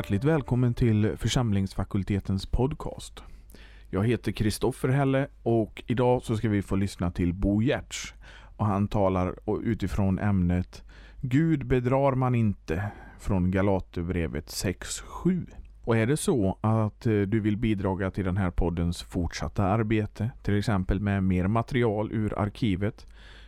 Hjärtligt välkommen till församlingsfakultetens podcast. Jag heter Kristoffer Helle och idag så ska vi få lyssna till Bo Giertz. Och han talar utifrån ämnet Gud bedrar man inte från Galaterbrevet 6.7. Och är det så att eh, du vill bidraga till den här poddens fortsatta arbete, till exempel med mer material ur arkivet,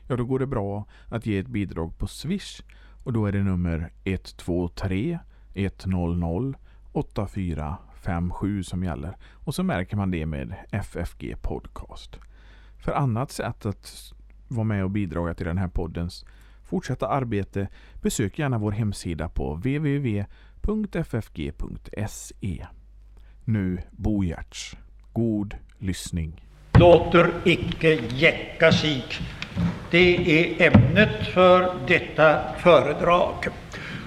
ja då går det bra att ge ett bidrag på Swish och då är det nummer 123 100 8457 som gäller. Och så märker man det med FFG Podcast. För annat sätt att vara med och bidra till den här poddens fortsatta arbete besök gärna vår hemsida på www.ffg.se. Nu Bo Giertz. God lyssning. Låter icke jäcka sig. Det är ämnet för detta föredrag.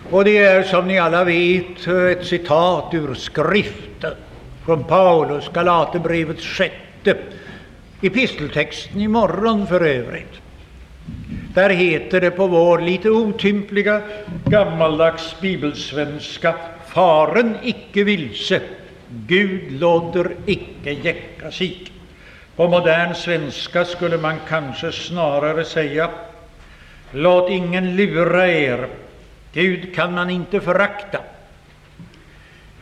Och det är som ni alla vet ett citat ur skriften från Paulus, Galaterbrevets sjätte episteltexten imorgon för övrigt. Där heter det på vår lite otympliga gammaldags bibelsvenska Faren icke vilse, Gud låter icke jäcka sig. På modern svenska skulle man kanske snarare säga Låt ingen lura er, Gud kan man inte förakta.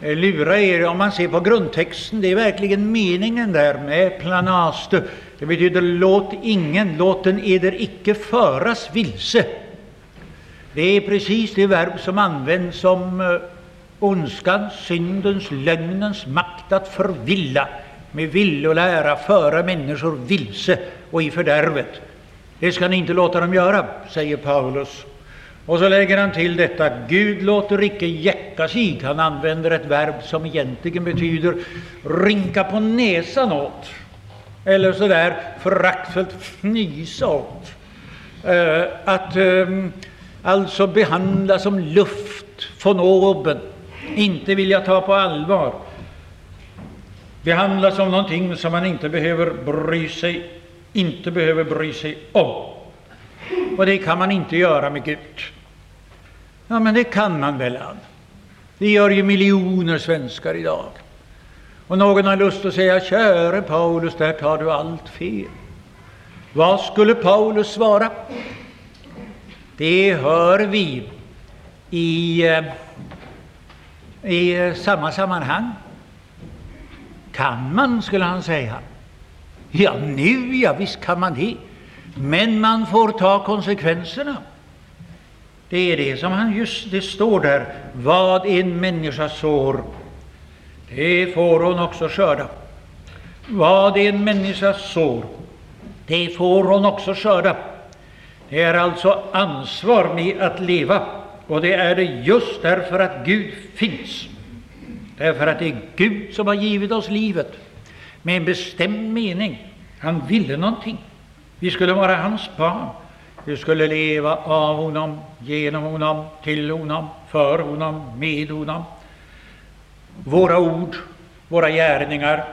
Eh, lura er, om man ser på grundtexten, det är verkligen meningen där med planaste. Det betyder låt ingen, låt den eder icke föras vilse. Det är precis det verb som används om eh, ondskans, syndens, lögnens makt att förvilla, med villolära föra människor vilse och i fördärvet. Det ska ni inte låta dem göra, säger Paulus. Och så lägger han till detta, Gud låter icke jäcka sig. Han använder ett verb som egentligen betyder rinka på näsan åt. Eller så där föraktfullt fnysa åt. Uh, att uh, alltså behandla som luft från oben, inte vilja ta på allvar. Behandla som någonting som man inte behöver bry sig, inte behöver bry sig om. Och det kan man inte göra med Gud. Ja, men det kan man väl. Det gör ju miljoner svenskar idag. Och någon har lust att säga, käre Paulus, där tar du allt fel. Vad skulle Paulus svara? Det hör vi i, eh, i samma sammanhang. Kan man, skulle han säga. Ja, nu ja, visst kan man det. Men man får ta konsekvenserna. Det är det som han just, det står där, vad en människa sår, det får hon också skörda. Vad en människa sår, det får hon också skörda. Det är alltså ansvar med att leva, och det är det just därför att Gud finns. Därför att det är Gud som har givit oss livet med en bestämd mening. Han ville någonting. Vi skulle vara hans barn. Du skulle leva av honom, genom honom, till honom, för honom, med honom. Våra ord, våra gärningar,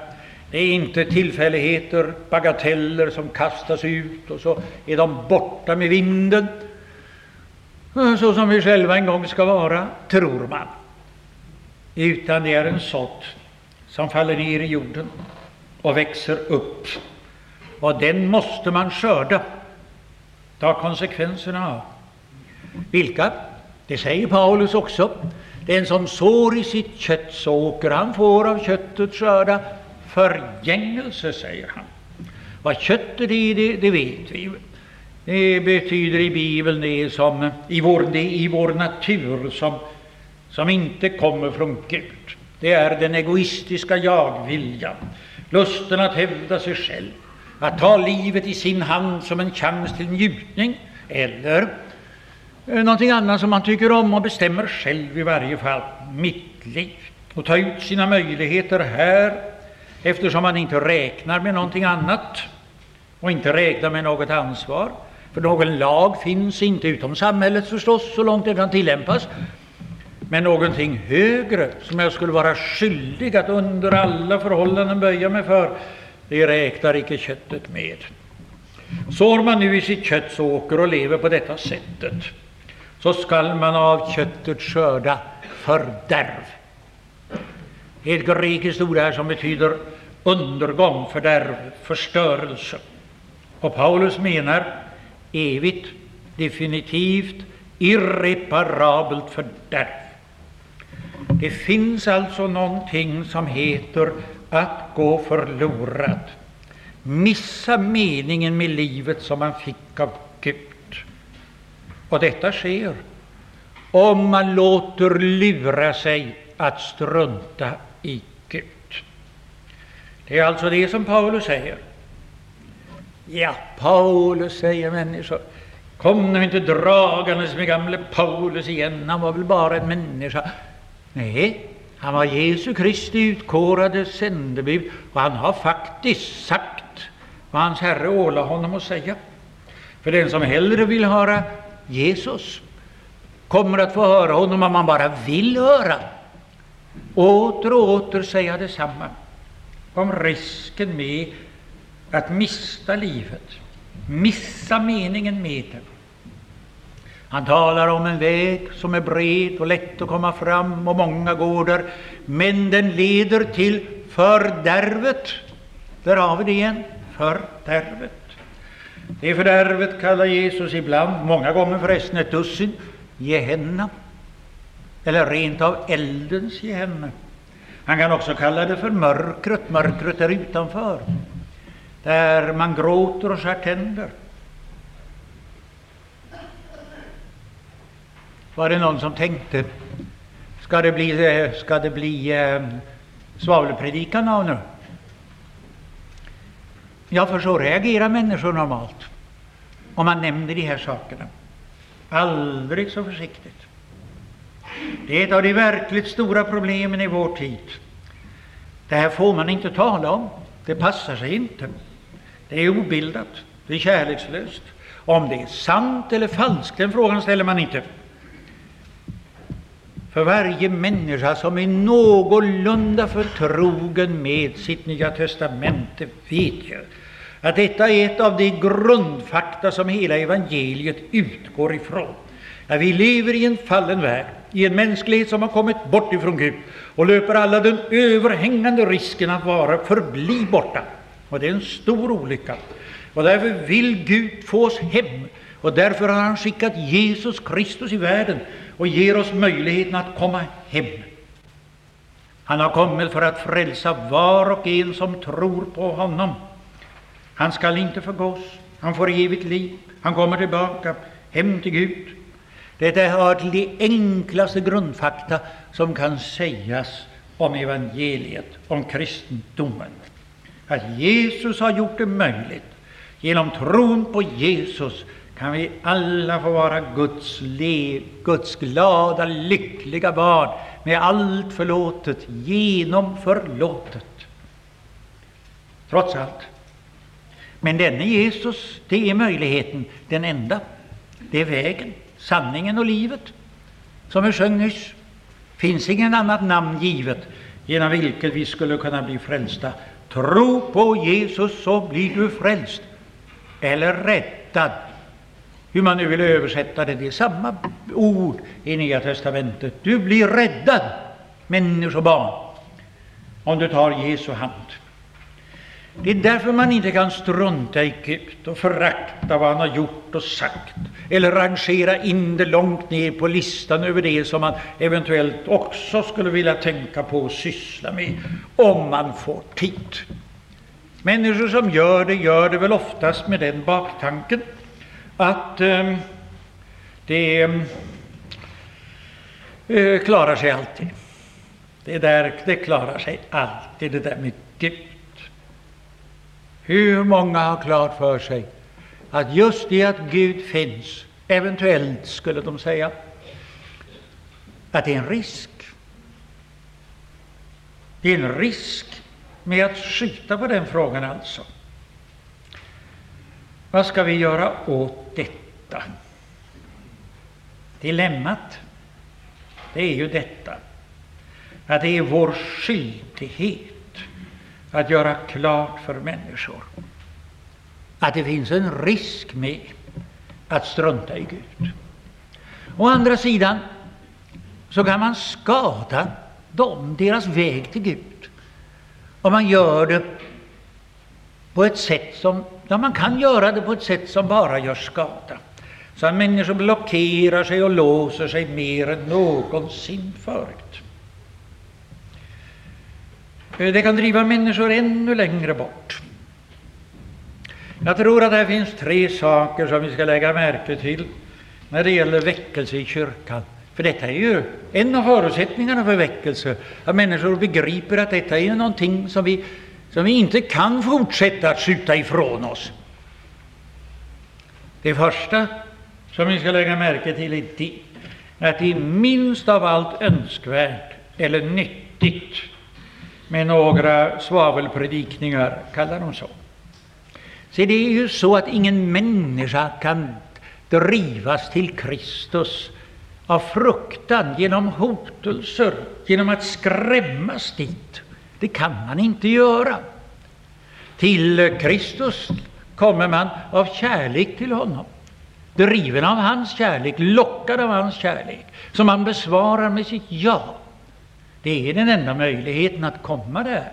det är inte tillfälligheter, bagateller som kastas ut och så är de borta med vinden, så som vi själva en gång ska vara, tror man. Utan det är en sådd som faller ner i jorden och växer upp, och den måste man skörda ta konsekvenserna av. Vilka? Det säger Paulus också. Den som sår i sitt kött såker, han får av köttet skörda förgängelse, säger han. Vad köttet är, det, det vet vi. Det betyder i Bibeln det som i vår, det i vår natur som, som inte kommer från Gud. Det är den egoistiska jagviljan, lusten att hävda sig själv, att ta livet i sin hand som en chans till njutning eller eh, någonting annat som man tycker om och bestämmer själv i varje fall, mitt liv. Och ta ut sina möjligheter här eftersom man inte räknar med någonting annat och inte räknar med något ansvar. För någon lag finns inte, utom samhället förstås, så långt det kan tillämpas. Men någonting högre som jag skulle vara skyldig att under alla förhållanden böja mig för, det räknar icke köttet med. Sår man nu i sitt kötts åker och lever på detta sättet, så skall man av köttet skörda fördärv. är ett grekiskt ord här som betyder undergång, fördärv, förstörelse. Och Paulus menar evigt, definitivt, irreparabelt fördärv. Det finns alltså någonting som heter att gå förlorad, missa meningen med livet som man fick av Gud. Och detta sker om man låter lura sig att strunta i Gud. Det är alltså det som Paulus säger. Ja, Paulus, säger människor. Kom nu inte dragandes med gamle Paulus igen, han var väl bara en människa. Nej, han var Jesu Kristi utkårade sändebud och han har faktiskt sagt vad hans Herre ålade honom att säga. För den som hellre vill höra Jesus kommer att få höra honom om man bara vill höra. Åter och åter säga detsamma om risken med att mista livet, missa meningen med det. Han talar om en väg som är bred och lätt att komma fram och många går där, men den leder till fördärvet. Där har vi det igen, fördärvet. Det fördärvet kallar Jesus ibland, många gånger förresten ett dussin, Gehenna, eller rent av eldens Gehenna. Han kan också kalla det för mörkret, mörkret där utanför, där man gråter och skär tänder. Var det någon som tänkte, ska det bli, eh, ska det bli eh, svavelpredikan av nu? Ja, för så reagerar människor normalt om man nämner de här sakerna. Aldrig så försiktigt. Det är ett av de verkligt stora problemen i vår tid. Det här får man inte tala om. Det passar sig inte. Det är obildat. Det är kärlekslöst. Om det är sant eller falskt, den frågan ställer man inte. För varje människa som är någorlunda förtrogen med sitt Nya testamente vet ju att detta är ett av de grundfakta som hela evangeliet utgår ifrån. Att vi lever i en fallen värld, i en mänsklighet som har kommit bort ifrån Gud och löper alla den överhängande risken att vara förbli borta. Och det är en stor olycka. Och därför vill Gud få oss hem. Och därför har han skickat Jesus Kristus i världen och ger oss möjligheten att komma hem. Han har kommit för att frälsa var och en som tror på honom. Han skall inte förgås, han får evigt liv, han kommer tillbaka hem till Gud. Detta hör till de enklaste grundfakta som kan sägas om evangeliet, om kristendomen. Att Jesus har gjort det möjligt. Genom tron på Jesus kan vi alla få vara Guds, lev, Guds glada, lyckliga barn med allt förlåtet, genom förlåtet. Trots allt. Men denne Jesus, det är möjligheten, den enda. Det är vägen, sanningen och livet. Som vi sjöng nyss, finns ingen annat namn givet genom vilket vi skulle kunna bli frälsta. Tro på Jesus så blir du frälst, eller räddad. Hur man nu vill översätta det, det är samma ord i Nya testamentet. Du blir räddad, människobarn, om du tar Jesu hand. Det är därför man inte kan strunta i Gud och förakta vad han har gjort och sagt eller rangera in det långt ner på listan över det som man eventuellt också skulle vilja tänka på och syssla med om man får tid. Människor som gör det gör det väl oftast med den baktanken att eh, det ehm, eh, klarar sig alltid. Det, där, det klarar sig alltid, det där med Gud. Hur många har klart för sig att just det att Gud finns, eventuellt skulle de säga, att det är en risk. Det är en risk med att skjuta på den frågan alltså. Vad ska vi göra åt detta? Dilemmat, det är ju detta att det är vår skyldighet att göra klart för människor att det finns en risk med att strunta i Gud. Å andra sidan så kan man skada dem, deras väg till Gud. om man gör det på ett sätt som, ja, man kan göra det på ett sätt som bara gör skada. Så att människor blockerar sig och låser sig mer än någonsin förut. Eh, det kan driva människor ännu längre bort. Jag tror att det finns tre saker som vi ska lägga märke till när det gäller väckelse i kyrkan. För detta är ju en av förutsättningarna för väckelse, att människor begriper att detta är någonting som vi, som vi inte kan fortsätta att skjuta ifrån oss. Det första som ni ska lägga märke till är det, att det är minst av allt önskvärt eller nyttigt med några svavelpredikningar, kallar de så. Så det är ju så att ingen människa kan drivas till Kristus av fruktan, genom hotelser, genom att skrämmas dit. Det kan man inte göra. Till Kristus kommer man av kärlek till honom, driven av hans kärlek, lockad av hans kärlek, som han besvarar med sitt ja. Det är den enda möjligheten att komma där.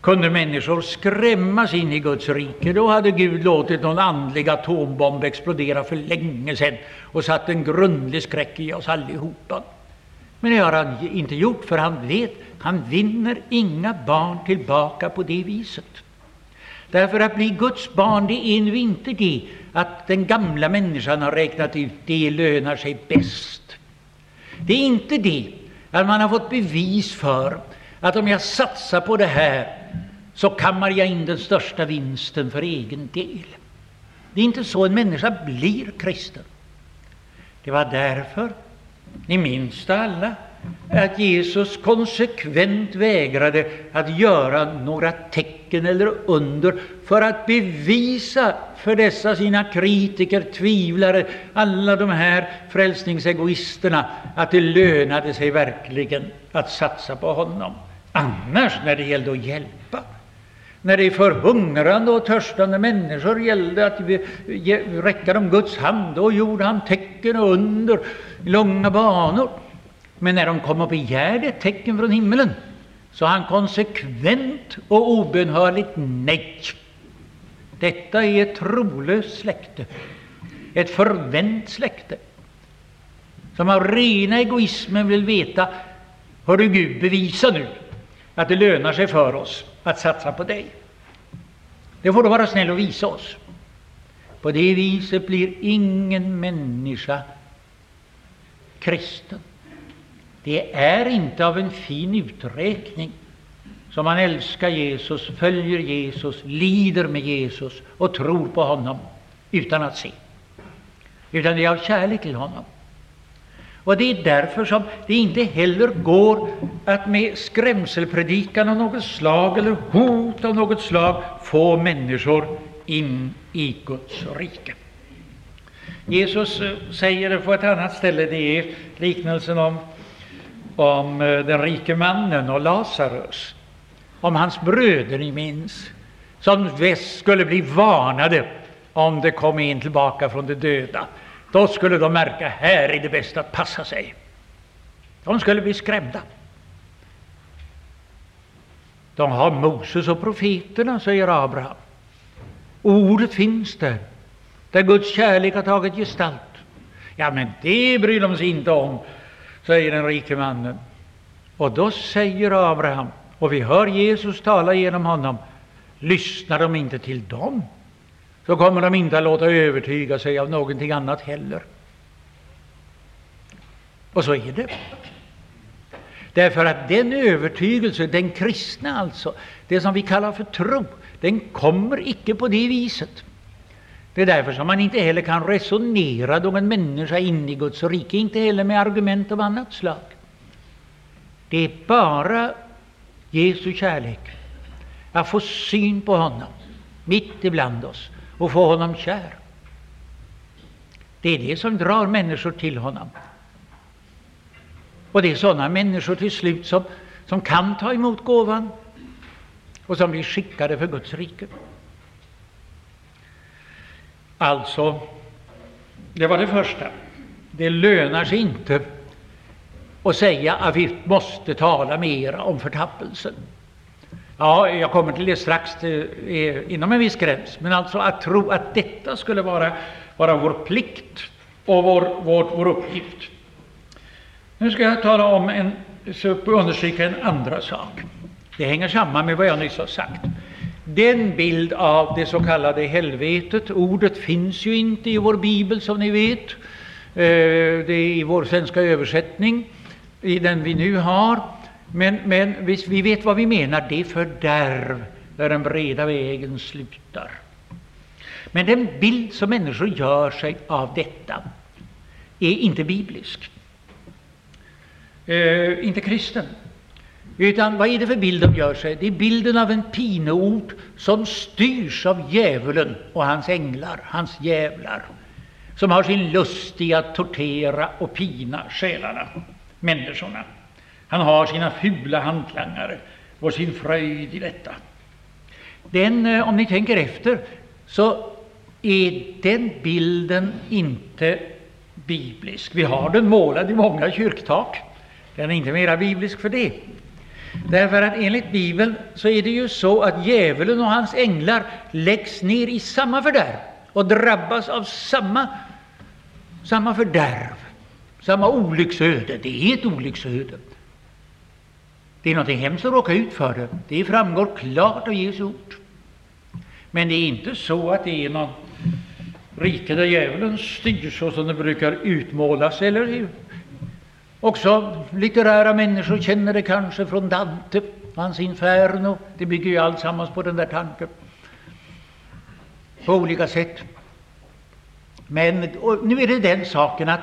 Kunde människor skrämmas in i Guds rike, då hade Gud låtit någon andlig atombomb explodera för länge sedan och satt en grundlig skräck i oss allihopa. Men det har han inte gjort, för han vet han vinner inga barn tillbaka på det viset. Därför att bli Guds barn, det är nu inte det att den gamla människan har räknat ut det lönar sig bäst. Det är inte det att man har fått bevis för att om jag satsar på det här så kammar jag in den största vinsten för egen del. Det är inte så en människa blir kristen. Det var därför, ni minns det alla, att Jesus konsekvent vägrade att göra några tecken eller under för att bevisa för dessa sina kritiker, tvivlare, alla de här frälsningsegoisterna att det lönade sig verkligen att satsa på honom. Annars, när det gällde att hjälpa, när det för hungrande och törstande människor gällde att räcka dem Guds hand, då gjorde han tecken och under i långa banor. Men när de kom och begärde ett tecken från himlen så han konsekvent och obönhörligt nej. Detta är ett trolöst släkte, ett förvänt släkte, som av rena egoismen vill veta, hör du Gud, bevisa nu att det lönar sig för oss att satsa på dig. Det får du vara snäll och visa oss. På det viset blir ingen människa kristen. Det är inte av en fin uträkning som man älskar Jesus, följer Jesus, lider med Jesus och tror på honom utan att se. Utan det är av kärlek till honom. Och det är därför som det inte heller går att med skrämselpredikan av något slag eller hot av något slag få människor in i Guds rike. Jesus eh, säger på ett annat ställe, det är liknelsen om, om eh, den rike mannen och Lazarus, om hans bröder, ni minns, som väst skulle bli varnade om det kom en tillbaka från de döda. Då skulle de märka här är det bäst att passa sig. De skulle bli skrämda. De har Moses och profeterna, säger Abraham. Ordet finns där, där Guds kärlek har tagit gestalt. Ja, men det bryr de sig inte om, säger den rike mannen. Och då säger Abraham, och vi hör Jesus tala genom honom, lyssnar de inte till dem? så kommer de inte att låta övertyga sig av någonting annat heller. Och så är det. Därför att den övertygelse, den kristna alltså, det som vi kallar för tro, den kommer icke på det viset. Det är därför som man inte heller kan resonera någon människa in i Guds rike, inte heller med argument av annat slag. Det är bara Jesu kärlek, att få syn på honom mitt ibland oss, och få honom kär. Det är det som drar människor till honom. Och det är sådana människor till slut som, som kan ta emot gåvan och som blir skickade för Guds rike. Alltså, det var det första. Det lönar sig inte att säga att vi måste tala mera om förtappelsen. Ja, jag kommer till det strax, det är inom en viss gräns. Men alltså att tro att detta skulle vara, vara vår plikt och vår, vår, vår uppgift. Nu ska jag tala om en, så understryka en andra sak. Det hänger samman med vad jag nyss har sagt. Den bild av det så kallade helvetet, ordet finns ju inte i vår bibel som ni vet. Eh, det är i vår svenska översättning, i den vi nu har. Men, men vi vet vad vi menar, det är fördärv där den breda vägen slutar. Men den bild som människor gör sig av detta är inte biblisk, eh, inte kristen. Utan vad är det för bild de gör sig? Det är bilden av en pineort som styrs av djävulen och hans änglar, hans djävlar, som har sin lust i att tortera och pina själarna, människorna. Han har sina fula hantlangare och sin fröjd i detta. Den, eh, om ni tänker efter, så är den bilden inte biblisk. Vi har den målad i många kyrktak. Den är inte mera biblisk för det. Därför att enligt Bibeln så är det ju så att djävulen och hans änglar läggs ner i samma fördärv och drabbas av samma, samma fördärv, samma olycksöde. Det är ett olycksöde. Det är någonting hemskt att råka ut för det. Det framgår klart av Jesu ord. Men det är inte så att det är någon rike där djävulen styr så som det brukar utmålas. Eller också litterära människor känner det kanske från Dante, hans Inferno. Det bygger ju alltsammans på den där tanken. På olika sätt. Men nu är det den saken att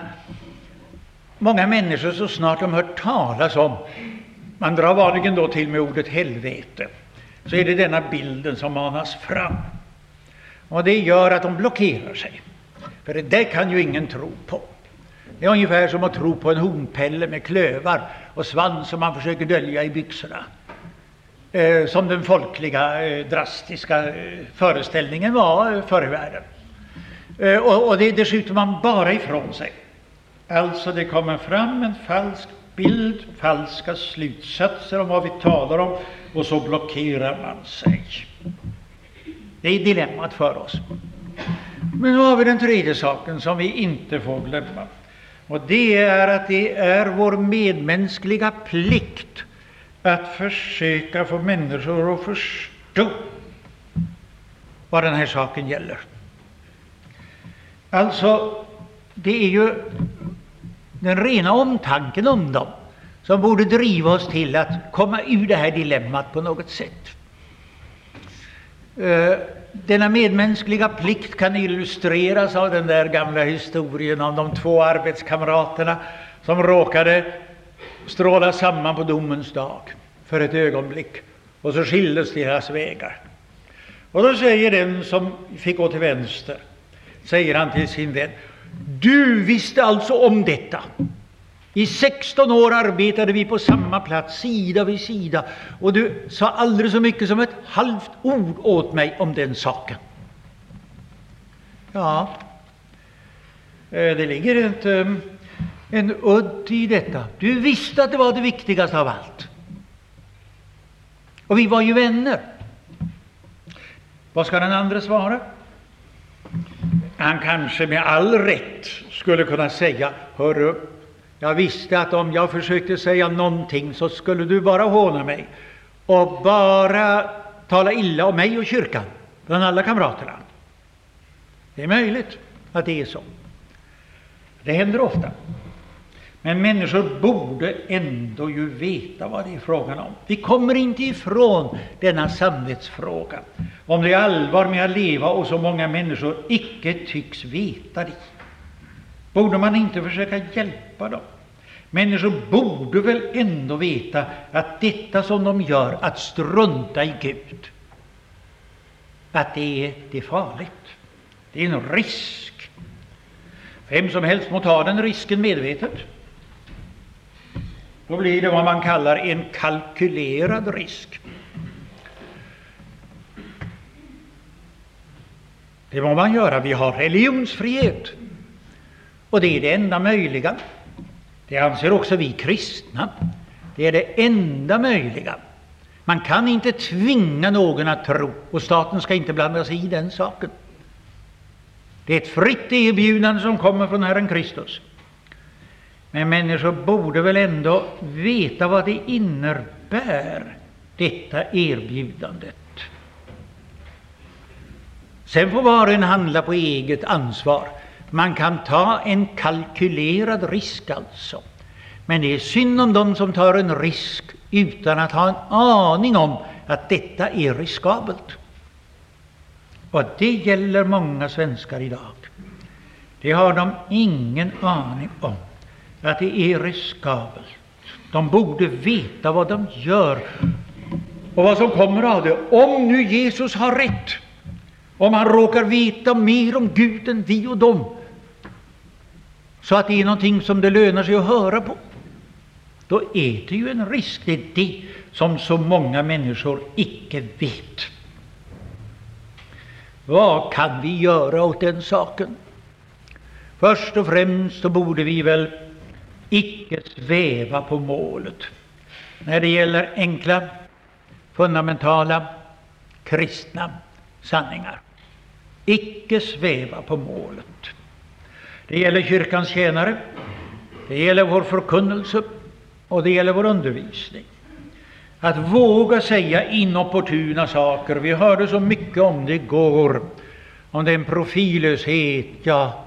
många människor så snart de hört talas om man drar vanligen då till med ordet helvete. Så är det denna bilden som manas fram. Och det gör att de blockerar sig. För det där kan ju ingen tro på. Det är ungefär som att tro på en hornpelle med klövar och svans som man försöker dölja i byxorna. Eh, som den folkliga, eh, drastiska eh, föreställningen var eh, förr i världen. Eh, och, och det, det skjuter man bara ifrån sig. Alltså, det kommer fram en falsk bild, falska slutsatser om vad vi talar om och så blockerar man sig. Det är dilemmat för oss. Men nu har vi den tredje saken som vi inte får glömma. Och det är att det är vår medmänskliga plikt att försöka få människor att förstå vad den här saken gäller. Alltså, det är ju den rena omtanken om dem som borde driva oss till att komma ur det här dilemmat på något sätt. Eh, denna medmänskliga plikt kan illustreras av den där gamla historien om de två arbetskamraterna som råkade stråla samman på domens dag för ett ögonblick och så skildes deras vägar. Och då säger den som fick gå till vänster, säger han till sin vän, du visste alltså om detta. I 16 år arbetade vi på samma plats, sida vid sida, och du sa aldrig så mycket som ett halvt ord åt mig om den saken. Ja, eh, det ligger inte eh, en udd i detta. Du visste att det var det viktigaste av allt. Och vi var ju vänner. Vad ska den andra svara? Han kanske med all rätt skulle kunna säga, hörru, jag visste att om jag försökte säga någonting så skulle du bara håna mig och bara tala illa om mig och kyrkan bland alla kamraterna. Det är möjligt att det är så. Det händer ofta. Men människor borde ändå ju veta vad det är frågan om. Vi kommer inte ifrån denna samvetsfråga, om det är allvar med att leva och så många människor icke tycks veta det. Borde man inte försöka hjälpa dem? Människor borde väl ändå veta att detta som de gör, att strunta i Gud, att det är, det är farligt. Det är en risk. Vem som helst må ta den risken medvetet. Då blir det vad man kallar en kalkylerad risk. Det må man göra. Vi har religionsfrihet. Och det är det enda möjliga. Det anser också vi kristna. Det är det enda möjliga. Man kan inte tvinga någon att tro, och staten ska inte blanda sig i den saken. Det är ett fritt erbjudande som kommer från Herren Kristus. Men människor borde väl ändå veta vad det innebär, detta erbjudandet. Sen får var och en handla på eget ansvar. Man kan ta en kalkylerad risk alltså. Men det är synd om dem som tar en risk utan att ha en aning om att detta är riskabelt. Och det gäller många svenskar idag. Det har de ingen aning om, att det är riskabelt. De borde veta vad de gör och vad som kommer av det. Om nu Jesus har rätt, om han råkar veta mer om Gud än vi och dem, så att det är någonting som det lönar sig att höra på, då är det ju en risk. Det är det som så många människor icke vet. Vad kan vi göra åt den saken? Först och främst så borde vi väl icke sväva på målet när det gäller enkla, fundamentala, kristna sanningar. Icke sväva på målet. Det gäller kyrkans tjänare, det gäller vår förkunnelse och det gäller vår undervisning. Att våga säga inopportuna saker. Vi hörde så mycket om det igår, om den profillöshet, ja,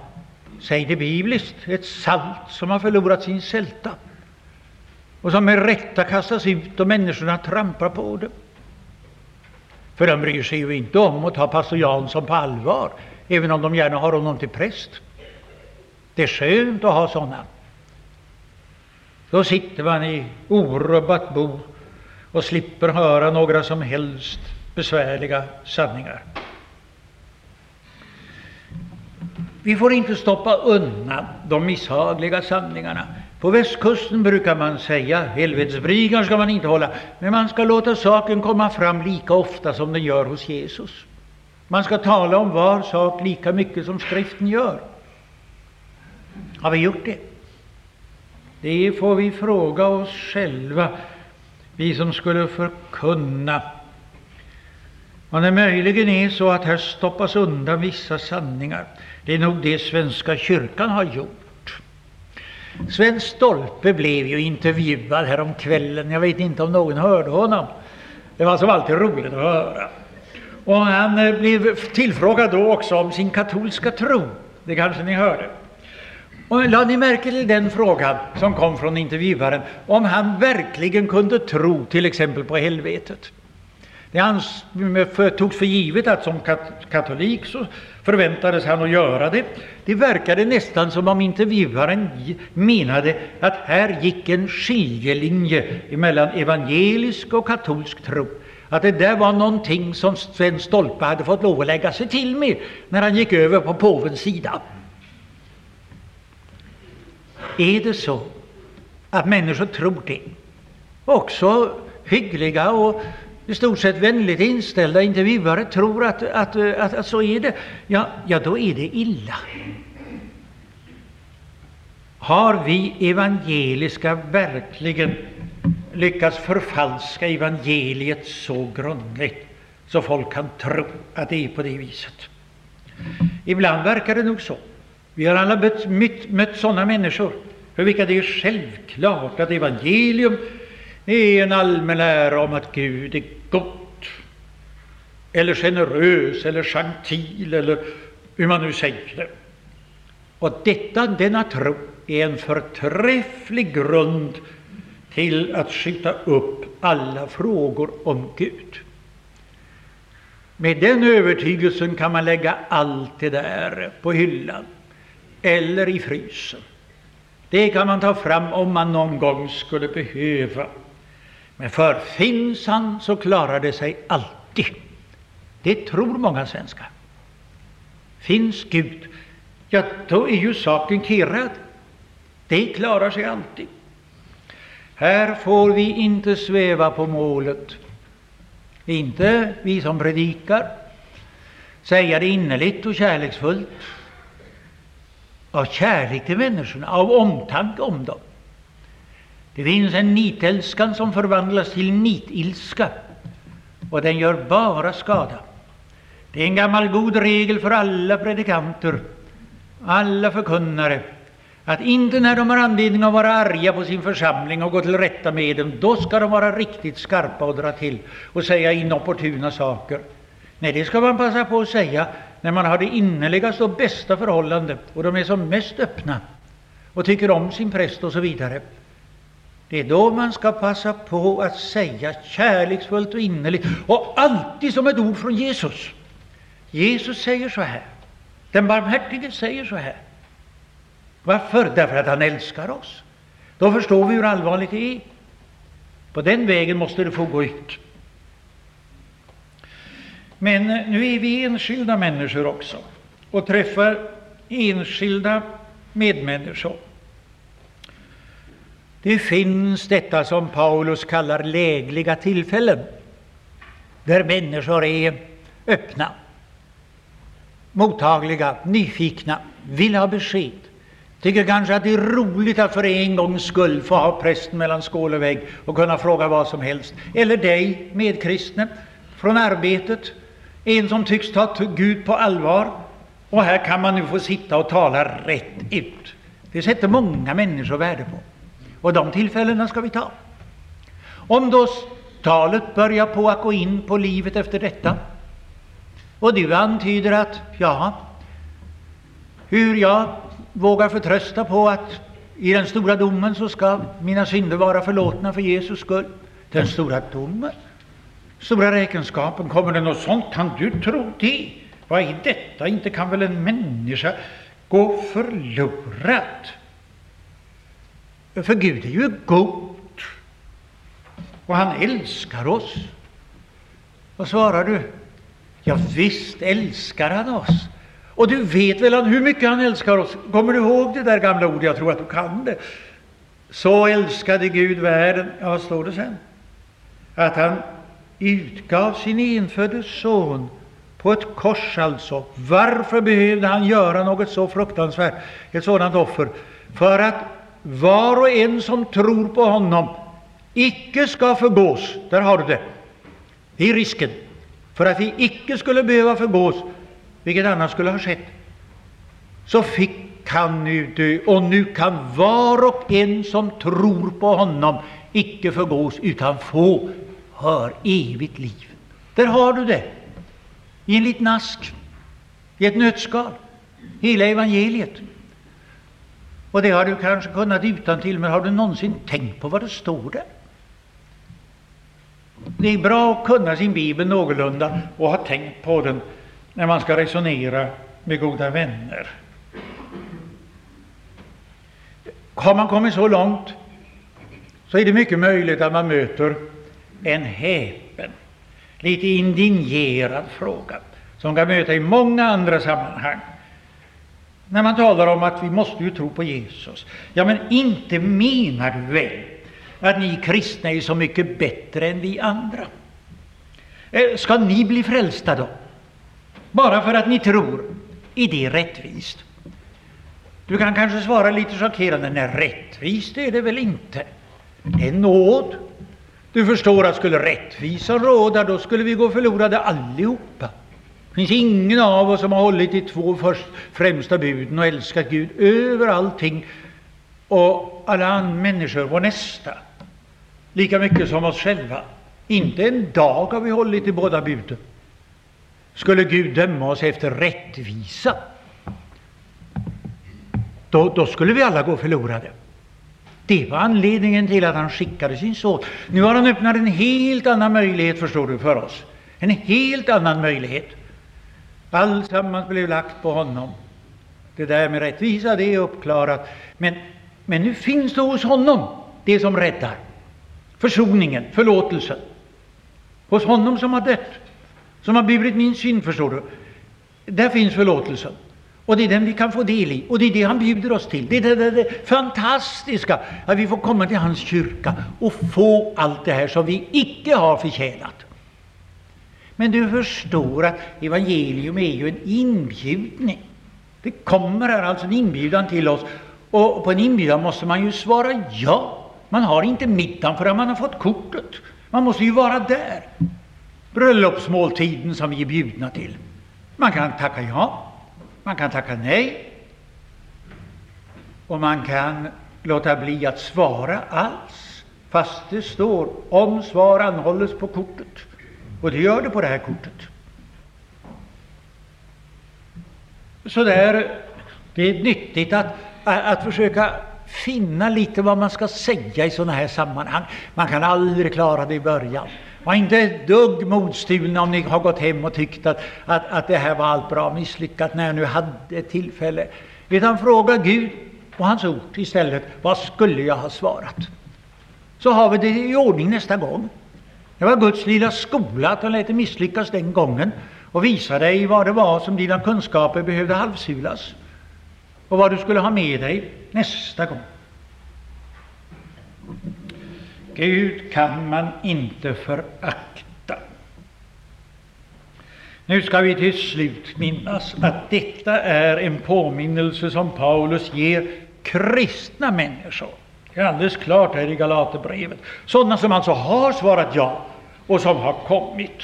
säg det bibliskt, ett salt som har förlorat sin sälta och som med rätta kastas ut och människorna trampar på det. För de bryr sig ju inte om att ta pastor Jansson på allvar, även om de gärna har honom till präst. Det är skönt att ha sådana. Då sitter man i orubbat bo och slipper höra några som helst besvärliga sanningar. Vi får inte stoppa undan de misshagliga sanningarna. På västkusten brukar man säga helvetesbryggan ska man inte hålla, men man ska låta saken komma fram lika ofta som den gör hos Jesus. Man ska tala om var sak lika mycket som skriften gör. Har vi gjort det? Det får vi fråga oss själva, vi som skulle förkunna. Om det möjligen är så att här stoppas undan vissa sanningar, det är nog det Svenska kyrkan har gjort. Sven Stolpe blev ju intervjuad här om kvällen. Jag vet inte om någon hörde honom. Det var som alltid roligt att höra. Och han eh, blev tillfrågad då också om sin katolska tro. Det kanske ni hörde. Och lade ni märke till den frågan som kom från intervjuaren, om han verkligen kunde tro till exempel på helvetet? Det togs för givet att som katolik så förväntades han att göra det. Det verkade nästan som om intervjuaren menade att här gick en skiljelinje mellan evangelisk och katolsk tro. Att det där var någonting som Sven Stolpe hade fått lov att lägga sig till med när han gick över på påvens sida. Är det så att människor tror det, också hyggliga och i stort sett vänligt inställda intervjuare tror att, att, att, att så är det, ja, ja, då är det illa. Har vi evangeliska verkligen lyckats förfalska evangeliet så grundligt så folk kan tro att det är på det viset? Ibland verkar det nog så. Vi har alla mött, mött, mött sådana människor för vilka det är självklart att evangelium är en allmän lära om att Gud är gott, eller generös, eller gentil, eller hur man nu säger det. Och detta, denna tro är en förträfflig grund till att skjuta upp alla frågor om Gud. Med den övertygelsen kan man lägga allt det där på hyllan eller i frysen. Det kan man ta fram om man någon gång skulle behöva. Men för finns han så klarar det sig alltid. Det tror många svenskar. Finns Gud, ja, då är ju saken kirrad. Det klarar sig alltid. Här får vi inte sväva på målet. Inte vi som predikar. Säga det innerligt och kärleksfullt. Av kärlek till människorna, av omtanke om dem. Det finns en nitälskan som förvandlas till nitilska, och den gör bara skada. Det är en gammal god regel för alla predikanter, alla förkunnare, att inte när de har anledning att vara arga på sin församling och gå till rätta med dem, då ska de vara riktigt skarpa och dra till och säga inopportuna saker. Nej, det ska man passa på att säga när man har det innerligaste och bästa förhållande och de är som mest öppna och tycker om sin präst och så vidare. Det är då man ska passa på att säga kärleksfullt och innerligt och alltid som ett ord från Jesus. Jesus säger så här. Den barmhärtige säger så här. Varför? Därför att han älskar oss. Då förstår vi hur allvarligt det är. På den vägen måste det få gå ut. Men nu är vi enskilda människor också och träffar enskilda medmänniskor. Det finns detta som Paulus kallar lägliga tillfällen, där människor är öppna, mottagliga, nyfikna, vill ha besked. Tycker kanske att det är roligt att för en gångs skull få ha prästen mellan skål och vägg och kunna fråga vad som helst. Eller dig, medkristne, från arbetet, en som tycks ta Gud på allvar. Och här kan man nu få sitta och tala rätt ut. Det sätter många människor värde på. Och de tillfällena ska vi ta. Om då talet börjar på att gå in på livet efter detta och du antyder att, ja, hur jag vågar förtrösta på att i den stora domen så ska mina synder vara förlåtna för Jesus skull. Den stora domen, stora räkenskapen, kommer det något sånt? Kan du tro det? Vad är detta? Inte kan väl en människa gå förlorad? För Gud är ju god och han älskar oss. Vad svarar du? Ja, visst älskar han oss. Och du vet väl hur mycket han älskar oss? Kommer du ihåg det där gamla ordet? Jag tror att du kan det. Så älskade Gud världen, ja, vad står det sen? Att han utgav sin enfödde son på ett kors alltså. Varför behövde han göra något så fruktansvärt, ett sådant offer? För att var och en som tror på honom icke ska förgås. Där har du det. Det är risken. För att vi icke skulle behöva förgås, vilket annars skulle ha skett, så fick han nu dö. Och nu kan var och en som tror på honom icke förgås, utan få, hör, evigt liv. Där har du det, i en liten ask, i ett nötskal, hela evangeliet. Och det har du kanske kunnat utan till, men har du någonsin tänkt på vad det står där? Det är bra att kunna sin bibel någorlunda och ha tänkt på den när man ska resonera med goda vänner. Har man kommit så långt så är det mycket möjligt att man möter en häpen, lite indignerad fråga som kan möta i många andra sammanhang. När man talar om att vi måste ju tro på Jesus. Ja, men inte menar du väl att ni kristna är så mycket bättre än vi andra? Eh, ska ni bli frälsta då? Bara för att ni tror? Är det rättvist? Du kan kanske svara lite chockerande, nej rättvist är det väl inte. Det är nåd. Du förstår att skulle rättvisan råda, då skulle vi gå förlorade allihopa. Det finns ingen av oss som har hållit de två först, främsta buden och älskat Gud över allting och alla människor, vår nästa, lika mycket som oss själva. Inte en dag har vi hållit de båda buden. Skulle Gud döma oss efter rättvisa, då, då skulle vi alla gå förlorade. Det var anledningen till att han skickade sin son. Nu har han öppnat en helt annan möjlighet, förstår du, för oss. En helt annan möjlighet. Alltsammans blev lagt på honom. Det där med rättvisa, det är uppklarat. Men, men nu finns det hos honom det som räddar. Försoningen, förlåtelsen. Hos honom som har dött, som har burit min synd, förstår du. Där finns förlåtelsen. Och det är den vi kan få del i, och det är det han bjuder oss till. Det är det, det, det fantastiska, att vi får komma till hans kyrka och få allt det här som vi icke har förtjänat. Men du förstår att evangelium är ju en inbjudning. Det kommer här alltså en inbjudan till oss, och på en inbjudan måste man ju svara ja. Man har inte middagen förrän man har fått kortet. Man måste ju vara där. Bröllopsmåltiden som vi är bjudna till. Man kan tacka ja, man kan tacka nej. Och man kan låta bli att svara alls, fast det står om svar anhålles på kortet. Och det gör det på det här kortet. Så där, det är nyttigt att, att försöka finna lite vad man ska säga i sådana här sammanhang. Man kan aldrig klara det i början. Var inte ett dugg modstulna om ni har gått hem och tyckt att, att, att det här var allt bra misslyckat när jag nu hade tillfälle. Utan fråga Gud och hans ord istället. Vad skulle jag ha svarat? Så har vi det i ordning nästa gång. Det var Guds lilla skola att han lät det misslyckas den gången och visa dig vad det var som dina kunskaper behövde halvsulas och vad du skulle ha med dig nästa gång. Gud kan man inte förakta. Nu ska vi till slut minnas att detta är en påminnelse som Paulus ger kristna människor. Det är alldeles klart här i Galaterbrevet. Sådana som alltså har svarat ja och som har kommit.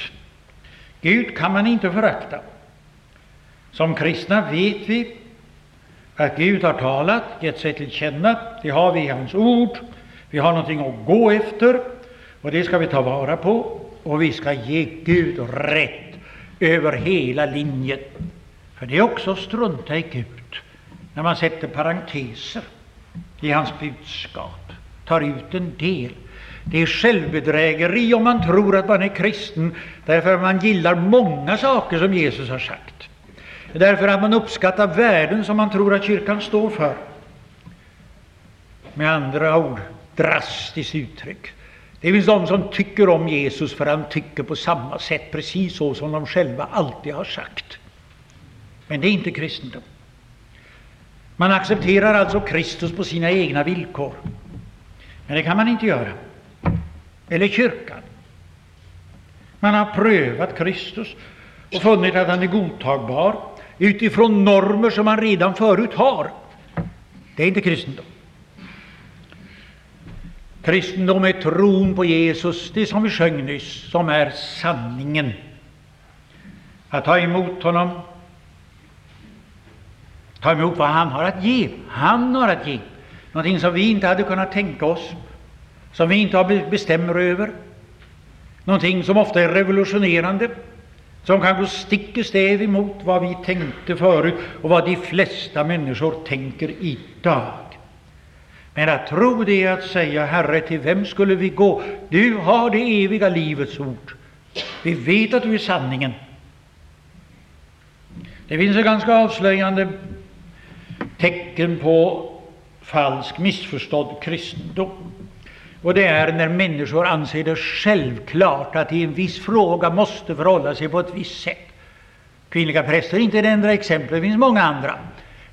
Gud kan man inte förakta. Som kristna vet vi att Gud har talat, gett sig till känna. Det har vi i hans ord. Vi har någonting att gå efter och det ska vi ta vara på. Och vi ska ge Gud rätt över hela linjen. För det är också att strunta i Gud när man sätter parenteser i hans budskap, tar ut en del. Det är självbedrägeri om man tror att man är kristen därför att man gillar många saker som Jesus har sagt. Därför att man uppskattar värden som man tror att kyrkan står för. Med andra ord, drastiskt uttryck. Det finns de som tycker om Jesus för han tycker på samma sätt, precis så som de själva alltid har sagt. Men det är inte kristendom. Man accepterar alltså Kristus på sina egna villkor. Men det kan man inte göra. Eller kyrkan. Man har prövat Kristus och funnit att han är godtagbar utifrån normer som man redan förut har. Det är inte kristendom. Kristendom är tron på Jesus, det som vi sjöng nyss, som är sanningen. Att ta emot honom, ta emot vad han har att ge. Han har att ge någonting som vi inte hade kunnat tänka oss, som vi inte har bestämmer över, någonting som ofta är revolutionerande, som kan gå stick i stäv emot vad vi tänkte förut och vad de flesta människor tänker idag. Men att tro det är att säga, Herre, till vem skulle vi gå? Du har det eviga livets ord. Vi vet att du är sanningen. Det finns ett ganska avslöjande tecken på falsk, missförstådd kristendom. Och det är när människor anser det självklart att i en viss fråga måste förhålla sig på ett visst sätt. Kvinnliga präster är inte det enda exemplet, det finns många andra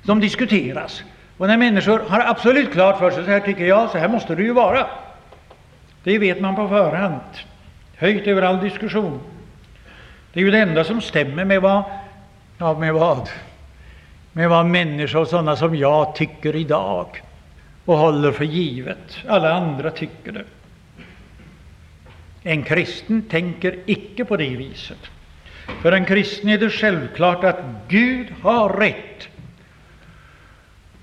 som diskuteras. Och när människor har absolut klart för sig, så här tycker jag, så här måste det ju vara. Det vet man på förhand, höjt över all diskussion. Det är ju det enda som stämmer med vad, ja, med vad? Med vad människor sådana som jag tycker idag och håller för givet. Alla andra tycker det. En kristen tänker icke på det viset. För en kristen är det självklart att Gud har rätt.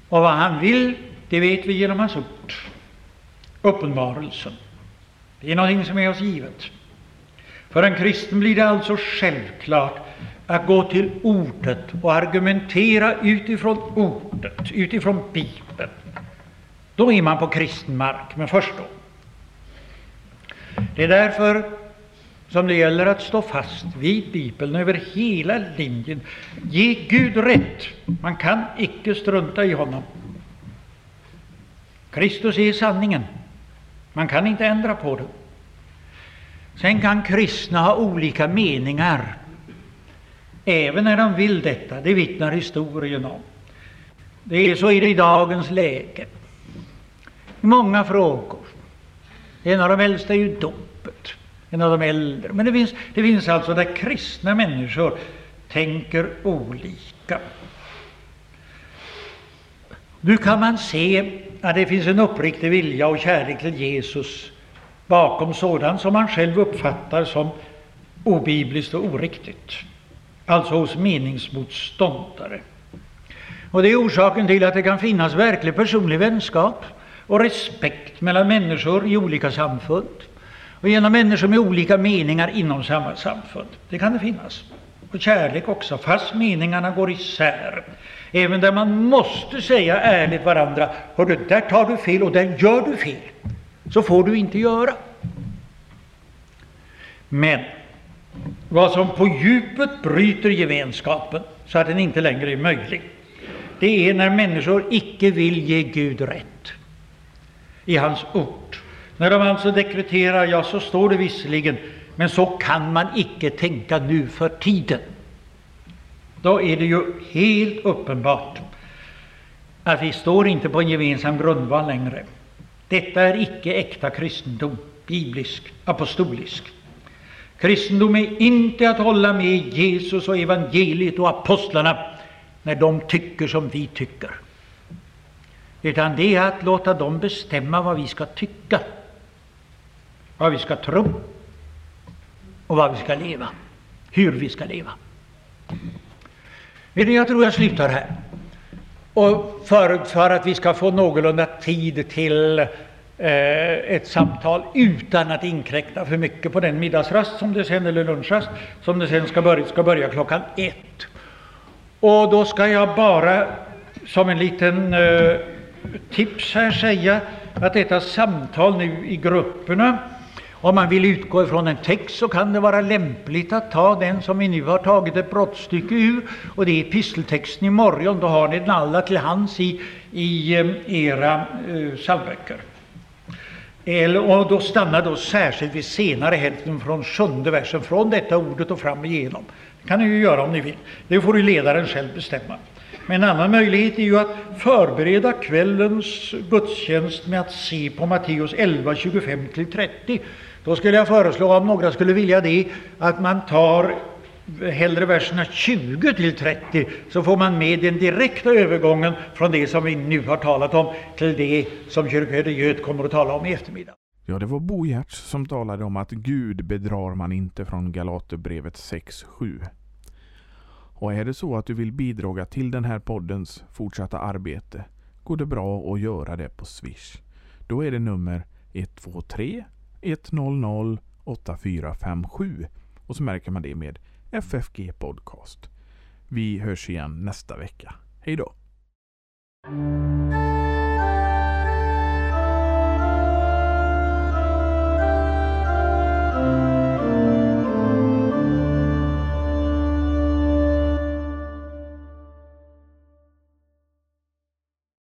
Och vad han vill, det vet vi genom hans ord. Uppenbarelsen. Det är någonting som är oss givet. För en kristen blir det alltså självklart att gå till ordet och argumentera utifrån ordet, utifrån Bibeln. Då är man på kristen mark, men först då. Det är därför som det gäller att stå fast vid Bibeln över hela linjen. Ge Gud rätt. Man kan icke strunta i honom. Kristus är sanningen. Man kan inte ändra på det. Sen kan kristna ha olika meningar, även när de vill detta. Det vittnar historien om. Det är så är det i dagens läge många frågor. En av de äldsta är ju dop än av de äldre. Men det finns, det finns alltså där kristna människor tänker olika. Nu kan man se att det finns en uppriktig vilja och kärlek till Jesus bakom sådant som man själv uppfattar som obibliskt och oriktigt, alltså hos meningsmotståndare. Och det är orsaken till att det kan finnas verklig personlig vänskap och respekt mellan människor i olika samfund genom människor med olika meningar inom samma samfund. Det kan det finnas. Och kärlek också, fast meningarna går isär. Även där man måste säga ärligt varandra, hördu, där tar du fel och där gör du fel. Så får du inte göra. Men vad som på djupet bryter gemenskapen så att den inte längre är möjlig, det är när människor icke vill ge Gud rätt i hans ord. När de alltså dekreterar, ja, så står det visserligen, men så kan man icke tänka nu för tiden. Då är det ju helt uppenbart att vi står inte på en gemensam grundval längre. Detta är icke äkta kristendom, biblisk, apostolisk. Kristendom är inte att hålla med Jesus och evangeliet och apostlarna när de tycker som vi tycker. Utan det är att låta dem bestämma vad vi ska tycka, vad vi ska tro och vad vi ska leva, hur vi ska leva. Jag tror jag slutar här. Och för, för att vi ska få någorlunda tid till eh, ett samtal utan att inkräkta för mycket på den middagsrast som det sen, eller lunchrast som det sen ska börja, ska börja klockan ett. Och då ska jag bara som en liten eh, tips här säga att detta samtal nu i grupperna om man vill utgå ifrån en text så kan det vara lämpligt att ta den som vi nu har tagit ett brottstycke ur, och det är episteltexten i morgon. Då har ni den alla till hands i, i eh, era eh, psalmböcker. och då stannar då särskilt vid senare hälften från sjunde versen, från detta ordet och fram igenom. Det kan ni ju göra om ni vill. Det får ju ledaren själv bestämma. Men en annan möjlighet är ju att förbereda kvällens gudstjänst med att se på Matteus 11, 25-30. Då skulle jag föreslå, om några skulle vilja det, att man tar hellre verserna 20 till 30, så får man med den direkta övergången från det som vi nu har talat om till det som kyrkoherde Göt kommer att tala om i eftermiddag. Ja, det var Bo Giertz som talade om att Gud bedrar man inte från Galaterbrevet 6.7. Och är det så att du vill bidra till den här poddens fortsatta arbete går det bra att göra det på Swish. Då är det nummer 123 100 8457 och så märker man det med FFG Podcast. Vi hörs igen nästa vecka. Hej då!